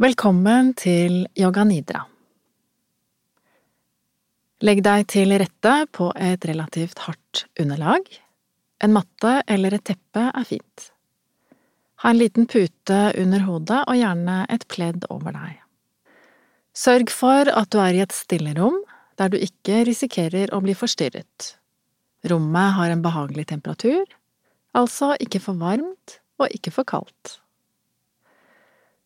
Velkommen til Yoga Nidra. Legg deg til rette på et relativt hardt underlag. En matte eller et teppe er fint. Ha en liten pute under hodet og gjerne et pledd over deg. Sørg for at du er i et stillerom der du ikke risikerer å bli forstyrret. Rommet har en behagelig temperatur, altså ikke for varmt og ikke for kaldt.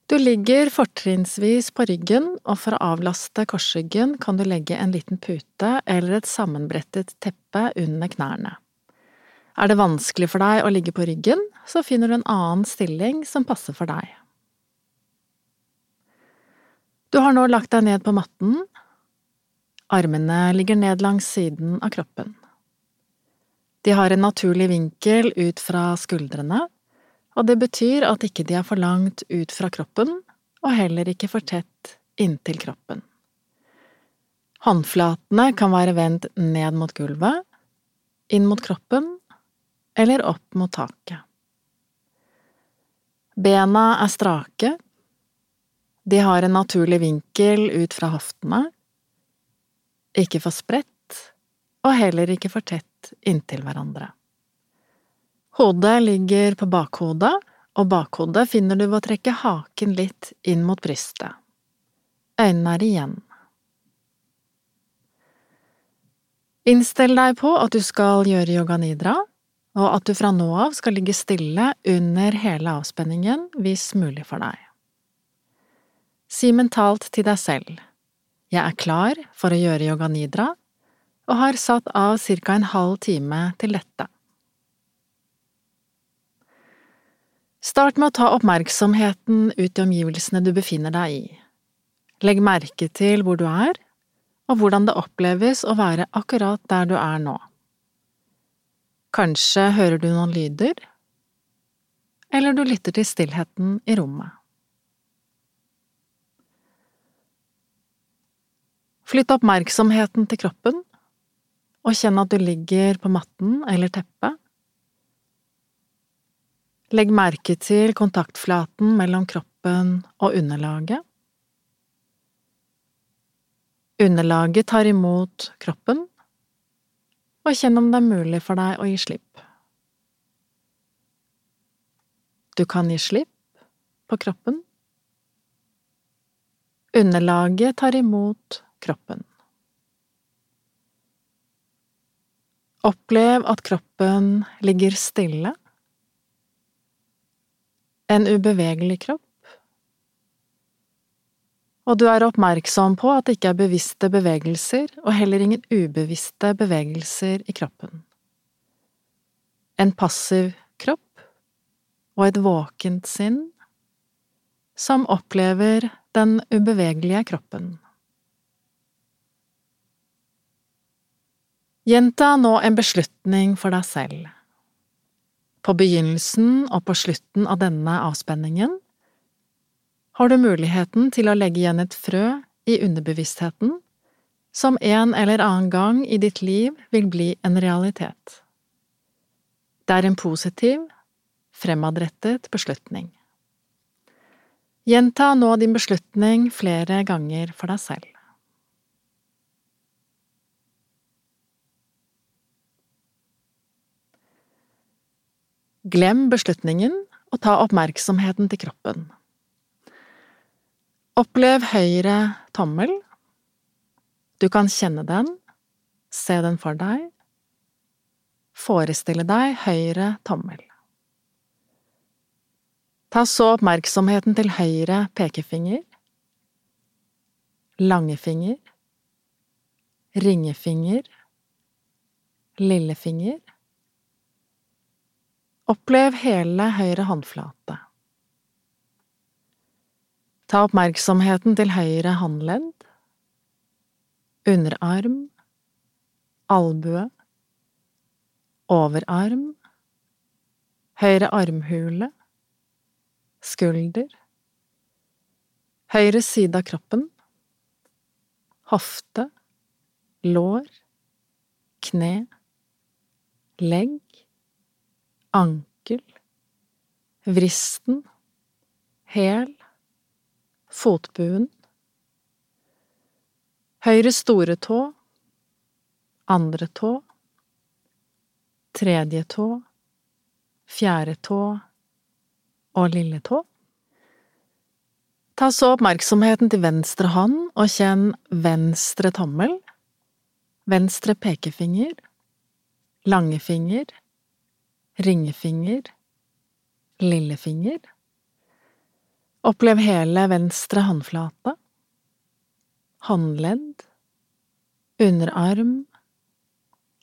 Du ligger fortrinnsvis på ryggen, og for å avlaste korsryggen kan du legge en liten pute eller et sammenbrettet teppe under knærne. Er det vanskelig for deg å ligge på ryggen, så finner du en annen stilling som passer for deg. Du har nå lagt deg ned på matten. Armene ligger ned langs siden av kroppen. De har en naturlig vinkel ut fra skuldrene, og det betyr at ikke de er for langt ut fra kroppen, og heller ikke for tett inntil kroppen. Håndflatene kan være vendt ned mot gulvet, inn mot kroppen eller opp mot taket. Bena er strake, de har en naturlig vinkel ut fra hoftene, ikke for spredt og heller ikke for tett inntil hverandre. Hodet ligger på bakhodet, og bakhodet finner du ved å trekke haken litt inn mot brystet. Øynene er igjen. Innstill deg på at du skal gjøre yoga nidra, og at du fra nå av skal ligge stille under hele avspenningen hvis mulig for deg. Si mentalt til deg selv, jeg er klar for å gjøre yoga nidra, og har satt av ca en halv time til dette. Start med å ta oppmerksomheten ut i omgivelsene du befinner deg i. Legg merke til hvor du er, og hvordan det oppleves å være akkurat der du er nå. Kanskje hører du noen lyder, eller du lytter til stillheten i rommet. Flytt oppmerksomheten til kroppen, og kjenn at du ligger på matten eller teppet Legg merke til kontaktflaten mellom kroppen og underlaget. Underlaget tar imot kroppen, og kjenn om det er mulig for deg å gi slipp. Du kan gi slipp på kroppen. Underlaget tar imot kroppen. Opplev at kroppen ligger stille en ubevegelig kropp, og du er oppmerksom på at det ikke er bevisste bevegelser og heller ingen ubevisste bevegelser i kroppen. En passiv kropp og et våkent sinn som opplever den ubevegelige kroppen. Gjenta nå en beslutning for deg selv. På begynnelsen og på slutten av denne avspenningen har du muligheten til å legge igjen et frø i underbevisstheten som en eller annen gang i ditt liv vil bli en realitet. Det er en positiv, fremadrettet beslutning. Gjenta nå din beslutning flere ganger for deg selv. Glem beslutningen og ta oppmerksomheten til kroppen. Opplev høyre tommel. Du kan kjenne den, se den for deg. Forestille deg høyre tommel. Ta så oppmerksomheten til høyre pekefinger, langefinger, ringefinger, lillefinger Opplev hele høyre håndflate. Ta oppmerksomheten til høyre håndledd, underarm, albue, overarm, høyre armhule, skulder, høyre side av kroppen, hofte, lår, kne, legg, ankel, vristen, hæl, fotbuen, høyre store tå, andre tå, tredje tå, fjerde tå og lille tå. Ta så oppmerksomheten til venstre hånd og kjenn venstre tommel, venstre pekefinger, langefinger, ringefinger, lillefinger. Opplev hele venstre håndflate, håndledd, underarm,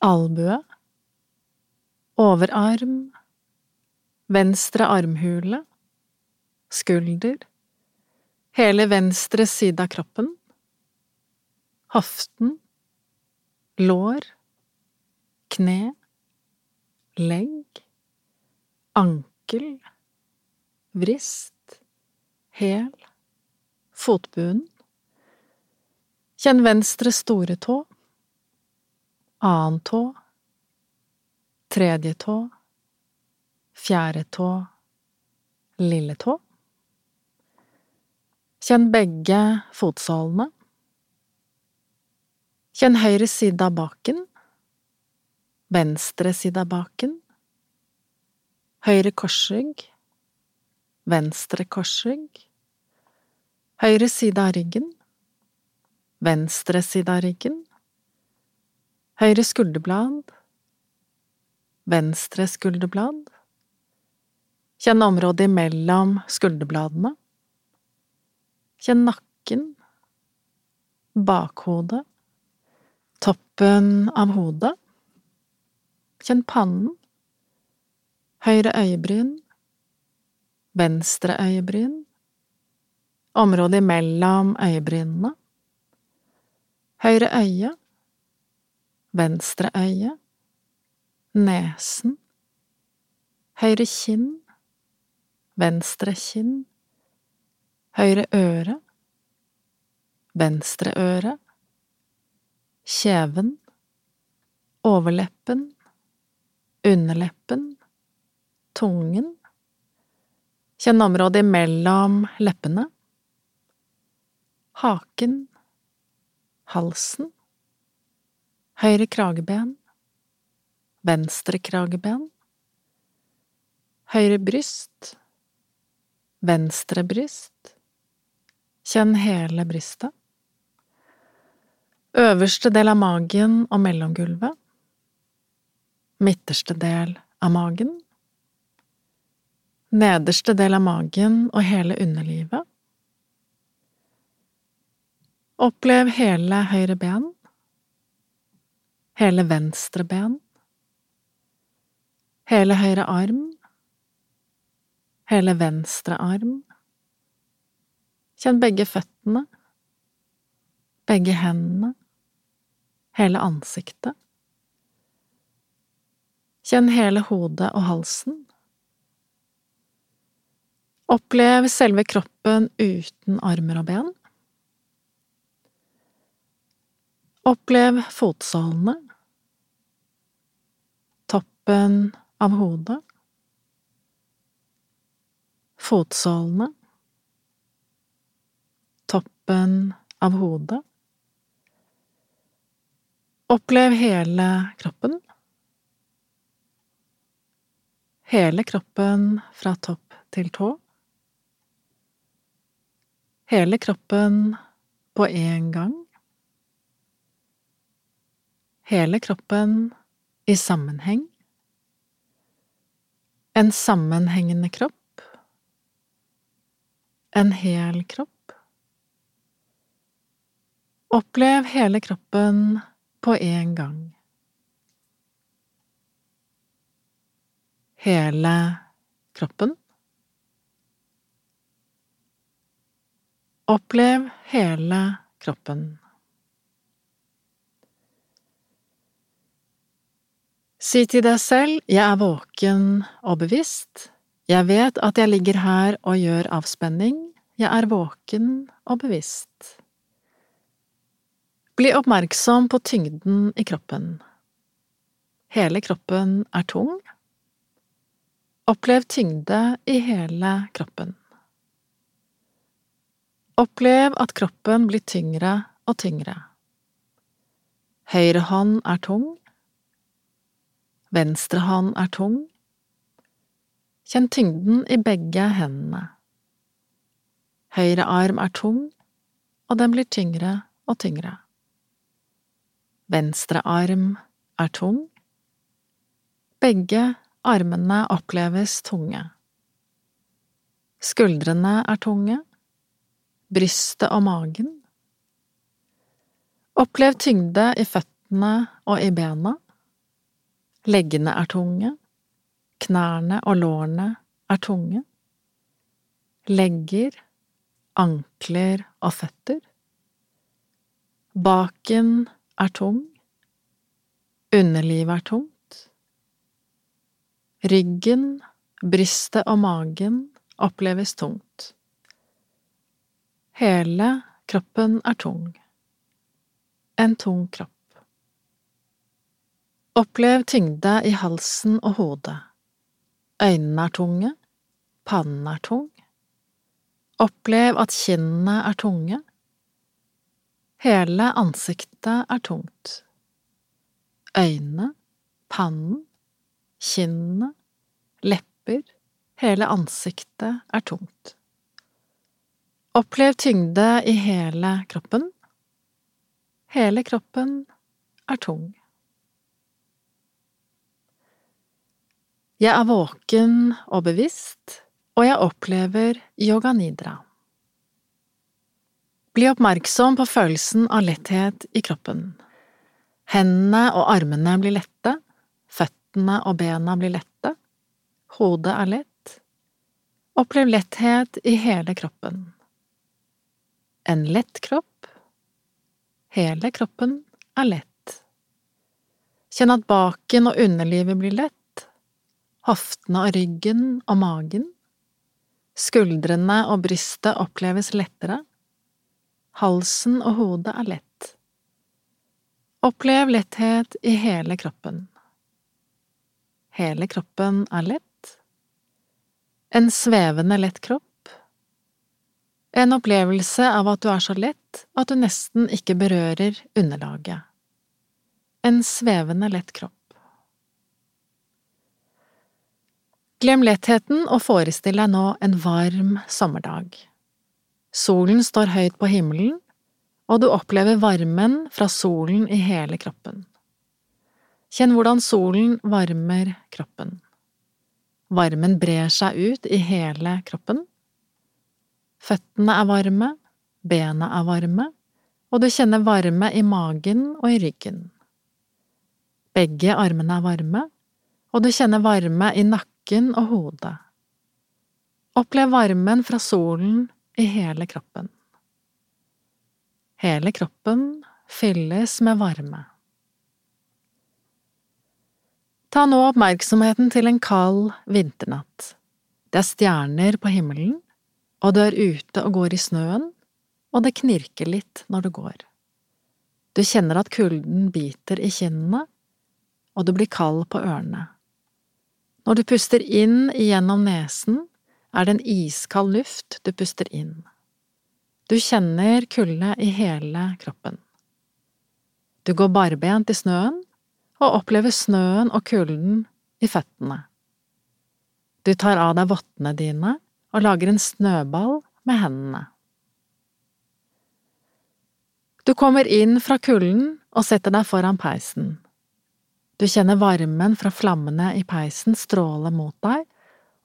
albue, overarm, venstre armhule, skulder, hele venstre side av kroppen, hoften, lår, kne, legg, ankel, vrist, hæl, fotbunnen. Kjenn venstre store tå, annen tå, tredje tå, fjerde tå, lille tå. Kjenn begge fotsålene. Kjenn høyre side av baken, venstre side av baken, høyre korsrygg, venstre korsrygg, høyre side av ryggen, venstre side av ryggen, høyre skulderblad, venstre skulderblad, kjenn området imellom skulderbladene, kjenn nakken, bakhodet, toppen av hodet, kjenn pannen, høyre øyebryn, venstre øyebryn, området mellom øyebrynene, høyre øye, venstre øye, nesen, høyre kinn, venstre kinn, høyre øre, venstre øre, kjeven, overleppen, underleppen, tungen, Kjenn området mellom leppene, haken, halsen, høyre krageben, venstre krageben, høyre bryst, venstre bryst, kjenn hele brystet, øverste del av magen og mellomgulvet, midterste del av magen, nederste del av magen og hele underlivet. Opplev hele høyre ben, hele venstre ben, hele høyre arm, hele venstre arm. Kjenn begge føttene, begge hendene, hele ansiktet. Kjenn hele hodet og halsen. Opplev selve kroppen uten armer og ben. Opplev fotsålene, toppen av hodet, fotsålene, toppen av hodet. Opplev hele kroppen. Hele kroppen fra topp til tå hele kroppen på en gang. Hele kroppen i sammenheng. En sammenhengende kropp. En hel kropp. Opplev hele kroppen på en gang. Hele kroppen. Opplev hele kroppen. Si til deg selv jeg er våken og bevisst, jeg vet at jeg ligger her og gjør avspenning, jeg er våken og bevisst. Bli oppmerksom på tyngden i kroppen. Hele kroppen er tung. Opplev tyngde i hele kroppen. Opplev at kroppen blir tyngre og tyngre. Høyre hånd er tung. Venstre hånd er tung. Kjenn tyngden i begge hendene. Høyre arm er tung, og den blir tyngre og tyngre. Venstre arm er tung. Begge armene oppleves tunge. Skuldrene er tunge, brystet og magen. Opplev tyngde i føttene og i bena. Leggene er tunge, knærne og lårene er tunge. Legger, ankler og føtter. Baken er tung. Underlivet er tungt. Ryggen, brystet og magen oppleves tungt. Hele kroppen er tung. En tung kropp. Opplev tyngde i halsen og hodet. Øynene er tunge. Pannen er tung. Opplev at kinnene er tunge. Hele ansiktet er tungt øynene, pannen, kinnene, lepper, hele ansiktet er tungt. Opplev tyngde i hele kroppen. Hele kroppen er tung. Jeg er våken og bevisst, og jeg opplever yoga nidra. Bli oppmerksom på følelsen av letthet i kroppen. Hendene og armene blir lette, føttene og bena blir lette, hodet er lett. Opplev letthet i hele kroppen. En lett kropp. Hele kroppen er lett. Kjenn at baken og underlivet blir lett, hoftene og ryggen og magen. Skuldrene og brystet oppleves lettere. Halsen og hodet er lett. Opplev letthet i hele kroppen. Hele kroppen er lett. En svevende lett kropp. En opplevelse av at du er så lett at du nesten ikke berører underlaget. En svevende lett kropp. Glem lettheten og forestill deg nå en varm sommerdag. Solen står høyt på himmelen, og du opplever varmen fra solen i hele kroppen. Kjenn hvordan solen varmer kroppen. Varmen brer seg ut i hele kroppen. Føttene er varme, bena er varme, og du kjenner varme i magen og i ryggen. Begge armene er varme, og du kjenner varme i nakken og hodet. Opplev varmen fra solen i hele kroppen. Hele kroppen fylles med varme. Ta nå oppmerksomheten til en kald vinternatt. Det er stjerner på himmelen, og du er ute og går i snøen, og det knirker litt når du går. Du kjenner at kulden biter i kinnene, og du blir kald på ørene. Når du puster inn gjennom nesen, er det en iskald luft du puster inn. Du kjenner kulde i hele kroppen. Du går barbent i snøen og opplever snøen og kulden i føttene. Du tar av deg vottene dine og lager en snøball med hendene. Du kommer inn fra kulden og setter deg foran peisen. Du kjenner varmen fra flammene i peisen stråle mot deg,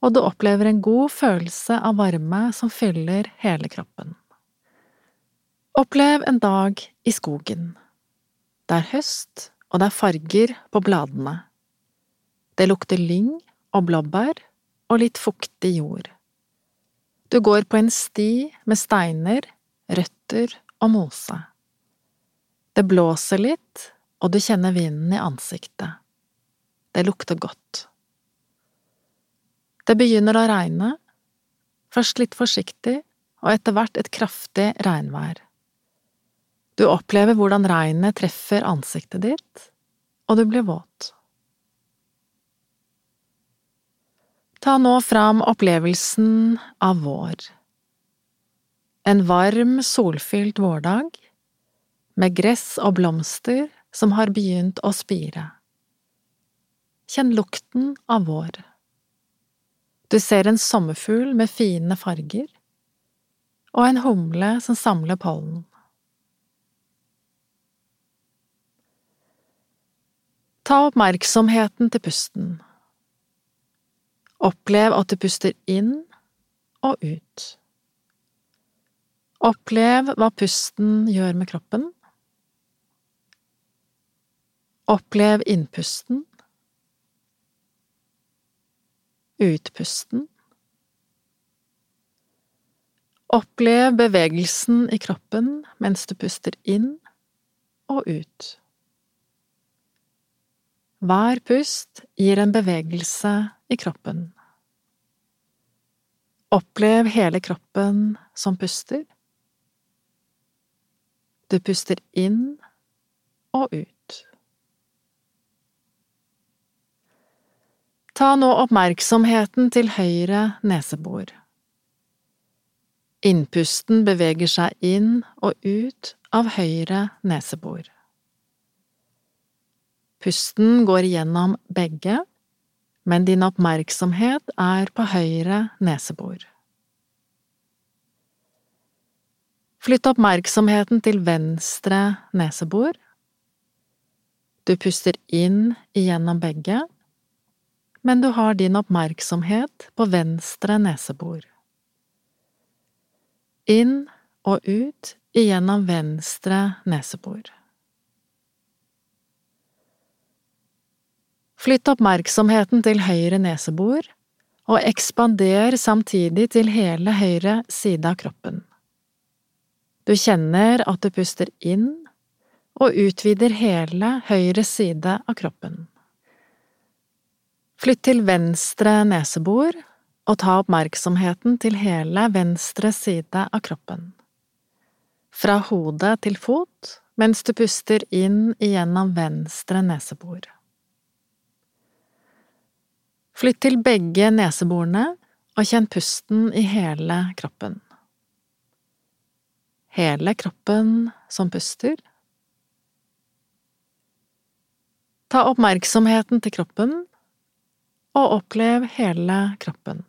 og du opplever en god følelse av varme som fyller hele kroppen. Opplev en dag i skogen. Det er høst, og det er farger på bladene. Det lukter lyng og blåbær og litt fuktig jord. Du går på en sti med steiner, røtter og mose. Det blåser litt, og du kjenner vinden i ansiktet. Det lukter godt. Det begynner å regne, først litt forsiktig, og etter hvert et kraftig regnvær. Du opplever hvordan regnet treffer ansiktet ditt, og du blir våt. Ta nå fram opplevelsen av vår. En varm, solfylt vårdag, med gress og blomster som har begynt å spire. Kjenn lukten av vår. Du ser en sommerfugl med fine farger, og en humle som samler pollen. Ta oppmerksomheten til pusten. Opplev at du puster inn og ut. Opplev hva pusten gjør med kroppen. Opplev innpusten. Utpusten. Opplev bevegelsen i kroppen mens du puster inn og ut. Hver pust gir en bevegelse i kroppen. Opplev hele kroppen som puster. Du puster inn og ut. Ta nå oppmerksomheten til høyre nesebor. Innpusten beveger seg inn og ut av høyre nesebor. Pusten går gjennom begge, men din oppmerksomhet er på høyre nesebor. Flytt oppmerksomheten til venstre nesebor. Du puster inn igjennom begge, men du har din oppmerksomhet på venstre nesebor. Inn og ut igjennom venstre nesebor. Flytt oppmerksomheten til høyre nesebor, og ekspander samtidig til hele høyre side av kroppen. Du kjenner at du puster inn og utvider hele høyre side av kroppen. Flytt til venstre nesebor og ta oppmerksomheten til hele venstre side av kroppen. Fra hodet til fot mens du puster inn igjennom venstre nesebor. Flytt til begge neseborene og kjenn pusten i hele kroppen. Hele kroppen som puster. Ta oppmerksomheten til kroppen, og opplev hele kroppen.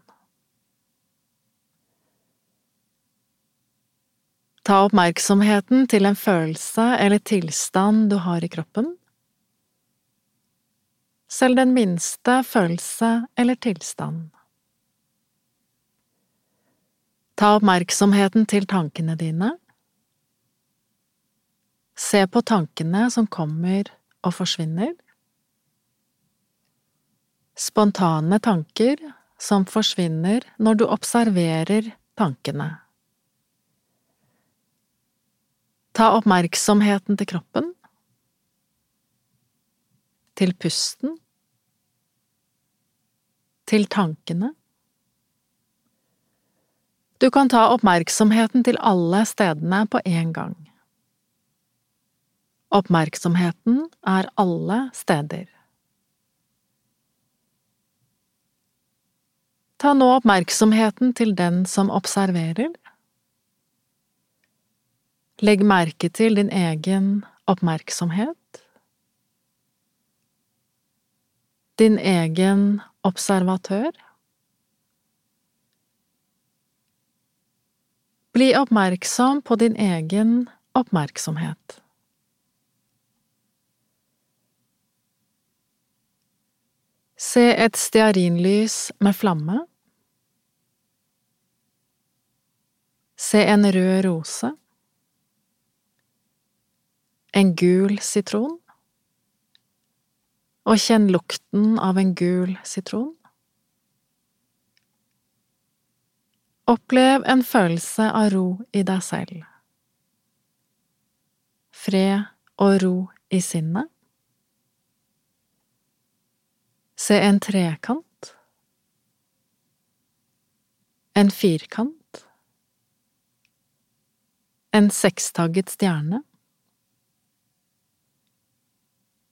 Ta oppmerksomheten til en følelse eller tilstand du har i kroppen selv den minste følelse eller tilstand. Ta oppmerksomheten til tankene dine. Se på tankene som kommer og forsvinner. Spontane tanker som forsvinner når du observerer tankene. Ta oppmerksomheten til kroppen til pusten, til tankene. Du kan ta oppmerksomheten til alle stedene på en gang. Oppmerksomheten er alle steder. Ta nå oppmerksomheten til den som observerer. Legg merke til din egen oppmerksomhet. Din egen observatør. Bli oppmerksom på din egen oppmerksomhet. Se et stearinlys med flamme. Se en rød rose. En gul sitron og kjenn lukten av en gul sitron. Opplev en følelse av ro i deg selv. Fred og ro i sinnet. Se en trekant. En firkant. En sekstagget stjerne.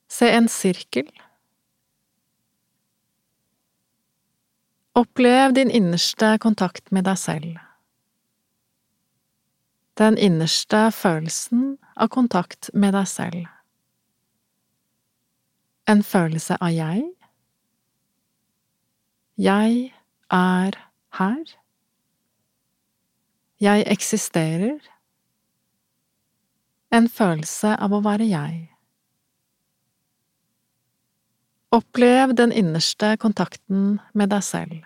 Se en sirkel. Opplev din innerste kontakt med deg selv. Den innerste følelsen av kontakt med deg selv. En følelse av jeg. Jeg er her. Jeg eksisterer. En følelse av å være jeg. Opplev den innerste kontakten med deg selv.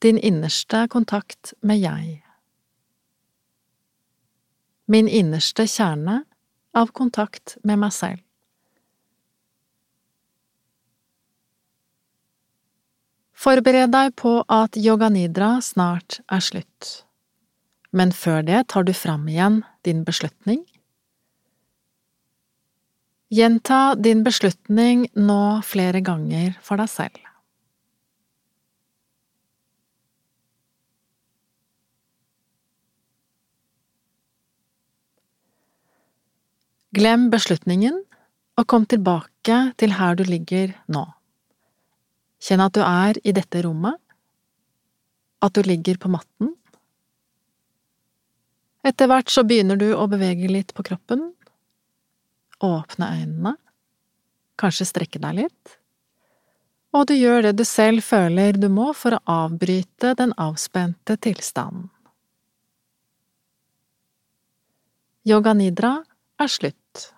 Din innerste kontakt med jeg. Min innerste kjerne av kontakt med meg selv. Forbered deg på at yoga nidra snart er slutt, men før det tar du fram igjen din beslutning. Gjenta din beslutning nå flere ganger for deg selv. Glem beslutningen og kom tilbake til her du ligger nå. Kjenn at du er i dette rommet, at du ligger på matten. Etter hvert så begynner du å bevege litt på kroppen. Åpne øynene, kanskje strekke deg litt, og du gjør det du selv føler du må for å avbryte den avspente tilstanden. Yoga nidra er slutt.